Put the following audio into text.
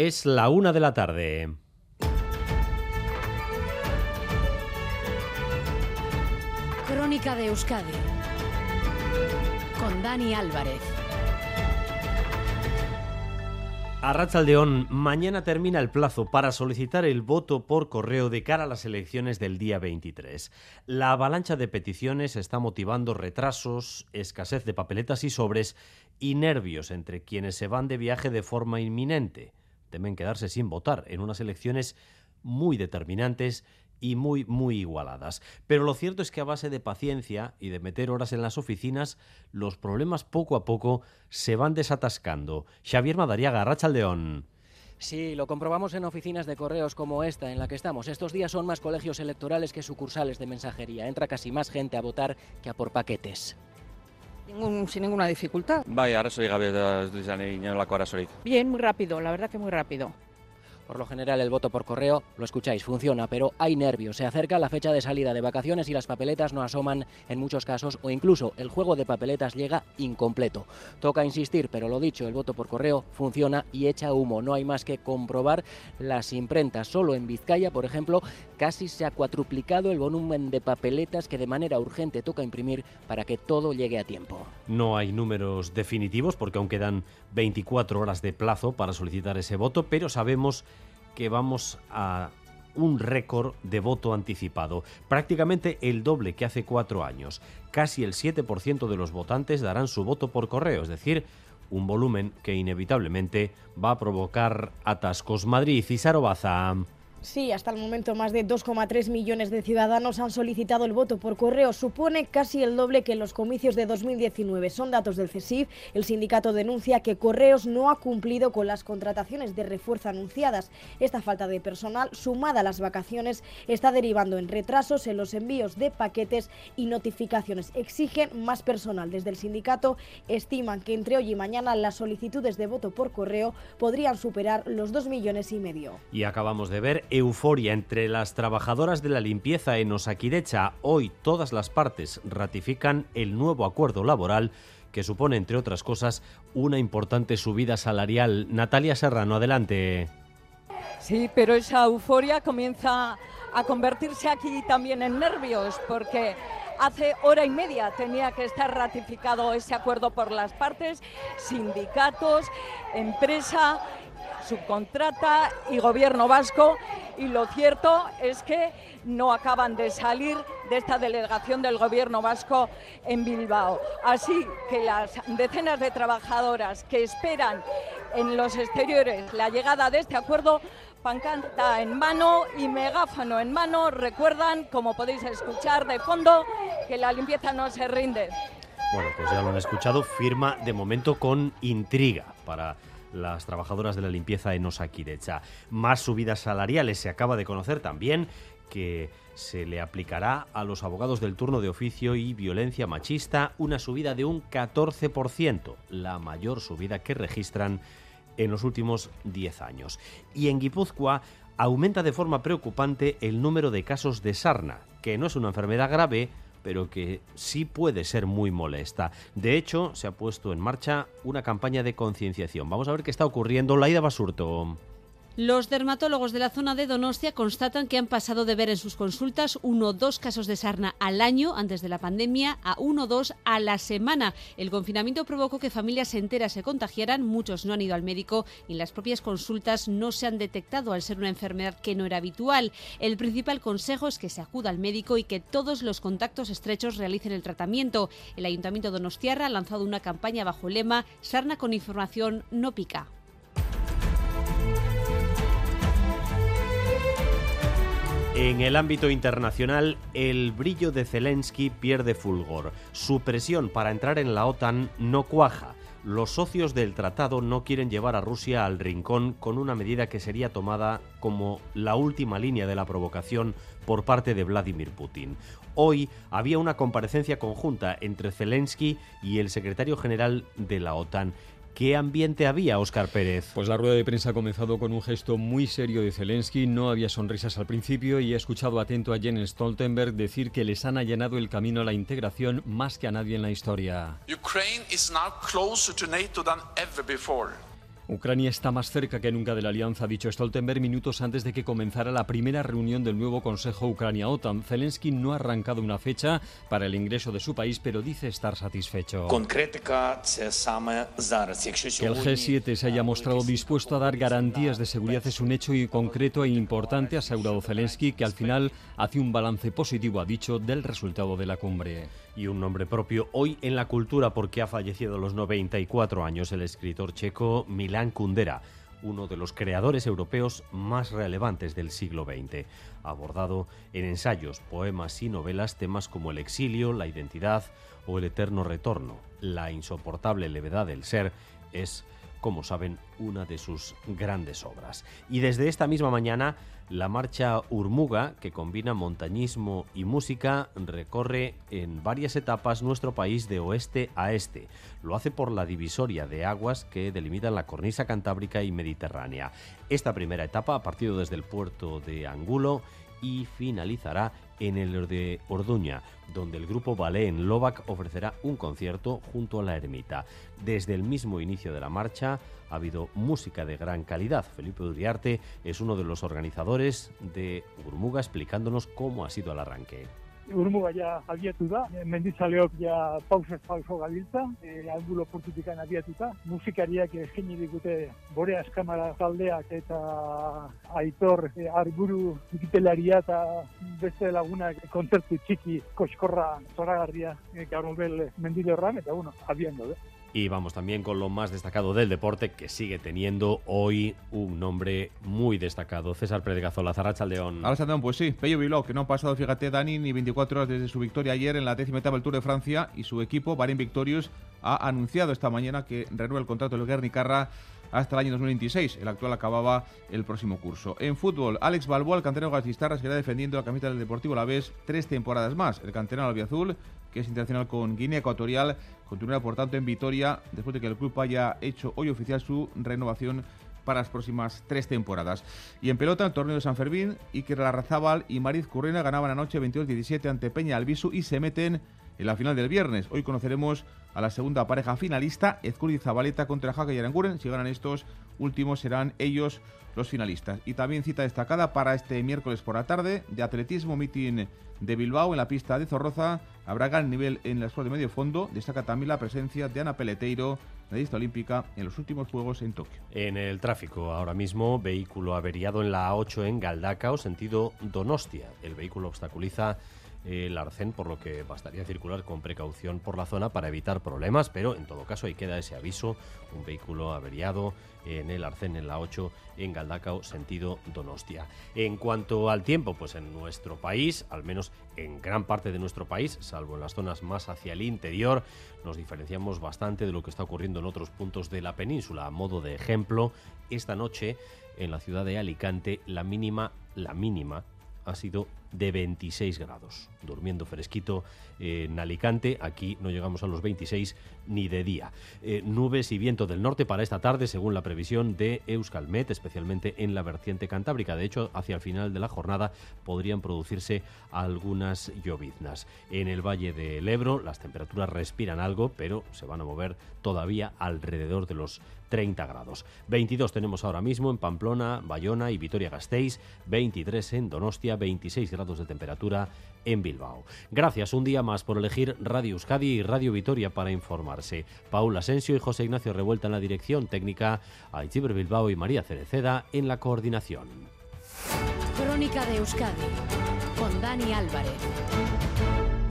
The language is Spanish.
Es la una de la tarde. Crónica de Euskadi con Dani Álvarez. A Rachaldeón, mañana termina el plazo para solicitar el voto por correo de cara a las elecciones del día 23. La avalancha de peticiones está motivando retrasos, escasez de papeletas y sobres y nervios entre quienes se van de viaje de forma inminente. Temen quedarse sin votar en unas elecciones muy determinantes y muy, muy igualadas. Pero lo cierto es que a base de paciencia y de meter horas en las oficinas, los problemas poco a poco se van desatascando. Xavier Madariaga, Rachaldeón. Sí, lo comprobamos en oficinas de correos como esta en la que estamos. Estos días son más colegios electorales que sucursales de mensajería. Entra casi más gente a votar que a por paquetes. Ningún, sin ninguna dificultad. Bai, arazorik gabe da izan inolako arazorik. Bien, muy rápido, la verdad que muy rápido. Por lo general el voto por correo, lo escucháis, funciona, pero hay nervios. Se acerca la fecha de salida de vacaciones y las papeletas no asoman en muchos casos o incluso el juego de papeletas llega incompleto. Toca insistir, pero lo dicho, el voto por correo funciona y echa humo. No hay más que comprobar las imprentas. Solo en Vizcaya, por ejemplo, casi se ha cuatruplicado el volumen de papeletas que de manera urgente toca imprimir para que todo llegue a tiempo. No hay números definitivos porque aún quedan 24 horas de plazo para solicitar ese voto, pero sabemos que vamos a un récord de voto anticipado, prácticamente el doble que hace cuatro años. Casi el 7% de los votantes darán su voto por correo, es decir, un volumen que inevitablemente va a provocar atascos. Madrid y Sarobaza. Sí, hasta el momento más de 2,3 millones de ciudadanos han solicitado el voto por correo. Supone casi el doble que en los comicios de 2019. Son datos del CESIF. El sindicato denuncia que Correos no ha cumplido con las contrataciones de refuerzo anunciadas. Esta falta de personal, sumada a las vacaciones, está derivando en retrasos en los envíos de paquetes y notificaciones. Exigen más personal. Desde el sindicato estiman que entre hoy y mañana las solicitudes de voto por correo podrían superar los 2 millones y medio. Y acabamos de ver euforia entre las trabajadoras de la limpieza en Osakidecha. Hoy todas las partes ratifican el nuevo acuerdo laboral que supone, entre otras cosas, una importante subida salarial. Natalia Serrano, adelante. Sí, pero esa euforia comienza a convertirse aquí también en nervios, porque hace hora y media tenía que estar ratificado ese acuerdo por las partes, sindicatos, empresa subcontrata y gobierno vasco y lo cierto es que no acaban de salir de esta delegación del gobierno vasco en Bilbao. Así que las decenas de trabajadoras que esperan en los exteriores la llegada de este acuerdo pancarta en mano y megáfono en mano recuerdan, como podéis escuchar de fondo, que la limpieza no se rinde. Bueno, pues ya lo han escuchado, firma de momento con intriga para las trabajadoras de la limpieza en Osakidecha. Más subidas salariales se acaba de conocer también que se le aplicará a los abogados del turno de oficio y violencia machista una subida de un 14%, la mayor subida que registran en los últimos 10 años. Y en Guipúzcoa aumenta de forma preocupante el número de casos de sarna, que no es una enfermedad grave, pero que sí puede ser muy molesta. De hecho, se ha puesto en marcha una campaña de concienciación. Vamos a ver qué está ocurriendo. Laida Basurto. Los dermatólogos de la zona de Donostia constatan que han pasado de ver en sus consultas uno o dos casos de sarna al año antes de la pandemia a uno o dos a la semana. El confinamiento provocó que familias enteras se contagiaran, muchos no han ido al médico y en las propias consultas no se han detectado al ser una enfermedad que no era habitual. El principal consejo es que se acuda al médico y que todos los contactos estrechos realicen el tratamiento. El Ayuntamiento de Donostiarra ha lanzado una campaña bajo el lema Sarna con información no pica. En el ámbito internacional, el brillo de Zelensky pierde fulgor. Su presión para entrar en la OTAN no cuaja. Los socios del tratado no quieren llevar a Rusia al rincón con una medida que sería tomada como la última línea de la provocación por parte de Vladimir Putin. Hoy había una comparecencia conjunta entre Zelensky y el secretario general de la OTAN. ¿Qué ambiente había, Óscar Pérez? Pues la rueda de prensa ha comenzado con un gesto muy serio de Zelensky. No había sonrisas al principio y he escuchado atento a Jens Stoltenberg decir que les han allanado el camino a la integración más que a nadie en la historia. Ukraine is now closer to NATO than ever before. Ucrania está más cerca que nunca de la alianza, ha dicho Stoltenberg minutos antes de que comenzara la primera reunión del nuevo Consejo Ucrania-OTAN. Zelensky no ha arrancado una fecha para el ingreso de su país, pero dice estar satisfecho. Que el G7 se haya mostrado dispuesto a dar garantías de seguridad es un hecho y concreto e importante, ha asegurado Zelensky, que al final hace un balance positivo, ha dicho, del resultado de la cumbre. Y un nombre propio hoy en la cultura porque ha fallecido a los 94 años el escritor checo Milan Kundera, uno de los creadores europeos más relevantes del siglo XX. Abordado en ensayos, poemas y novelas temas como el exilio, la identidad o el eterno retorno. La insoportable levedad del ser es, como saben, una de sus grandes obras. Y desde esta misma mañana la marcha Urmuga, que combina montañismo y música, recorre en varias etapas nuestro país de oeste a este. Lo hace por la divisoria de aguas que delimitan la cornisa cantábrica y mediterránea. Esta primera etapa ha partido desde el puerto de Angulo y finalizará en el de Orduña, donde el grupo Ballet en Lovac ofrecerá un concierto junto a la ermita. Desde el mismo inicio de la marcha ha habido música de gran calidad. Felipe Uriarte es uno de los organizadores de Urmuga explicándonos cómo ha sido el arranque. Urmuga ja abiatu da, mendizaleok ja pausez pauso gabiltza, e, angulo portutikan abiatuta. Musikariak eskaini digute bore askamara taldeak eta aitor e, arburu ikitelaria eta beste lagunak kontzertu txiki koskorra zoragarria e, gaur mendile horran, eta bueno, abian daude. Y vamos también con lo más destacado del deporte, que sigue teniendo hoy un nombre muy destacado. César Predegazola, Zarracha León. León, pues sí, Pello Bilbao, que no ha pasado, fíjate, Dani, ni 24 horas desde su victoria ayer en la décima etapa del Tour de Francia y su equipo, Bahrein Victorious, ha anunciado esta mañana que renueva el contrato del Guernicarra hasta el año 2026. El actual acababa el próximo curso. En fútbol, Alex Balboa, el canterano gastistarra, seguirá defendiendo la camiseta del Deportivo La Vez tres temporadas más. El canterano albiazul, que es internacional con Guinea Ecuatorial, continuará por tanto en Vitoria después de que el club haya hecho hoy oficial su renovación para las próximas tres temporadas. Y en pelota, el torneo de San Fermín, Iker Larrazábal y Mariz Currena ganaban anoche 22-17 ante Peña Albisu y se meten en la final del viernes. Hoy conoceremos a la segunda pareja finalista, Ezcurdi Zabaleta contra Jaca y Aranguren. Si ganan estos últimos serán ellos los finalistas. Y también cita destacada para este miércoles por la tarde de atletismo meeting de Bilbao en la pista de Zorroza. Habrá gran nivel en la escuela de medio fondo. Destaca también la presencia de Ana Peleteiro, medallista olímpica en los últimos Juegos en Tokio. En el tráfico, ahora mismo, vehículo averiado en la A8 en Galdacao, sentido Donostia. El vehículo obstaculiza el arcén, por lo que bastaría circular con precaución por la zona para evitar problemas, pero en todo caso ahí queda ese aviso, un vehículo averiado en el arcén en la 8 en Galdacao, sentido Donostia. En cuanto al tiempo, pues en nuestro país, al menos en gran parte de nuestro país, salvo en las zonas más hacia el interior, nos diferenciamos bastante de lo que está ocurriendo en otros puntos de la península. A modo de ejemplo, esta noche en la ciudad de Alicante, la mínima, la mínima ha sido de 26 grados, durmiendo fresquito en Alicante. Aquí no llegamos a los 26 ni de día. Eh, nubes y viento del norte para esta tarde, según la previsión de Euskalmet, especialmente en la vertiente cantábrica. De hecho, hacia el final de la jornada podrían producirse algunas lloviznas. En el Valle del Ebro las temperaturas respiran algo, pero se van a mover todavía alrededor de los 30 grados. 22 tenemos ahora mismo en Pamplona, Bayona y Vitoria-Gasteiz, 23 en Donostia, 26 grados de temperatura en Bilbao. Gracias un día más por elegir Radio Euskadi y Radio Vitoria para informarse. Paula Asensio y José Ignacio Revuelta en la dirección técnica, Aichiber Bilbao y María Cereceda en la coordinación. Crónica de Euskadi con Dani Álvarez.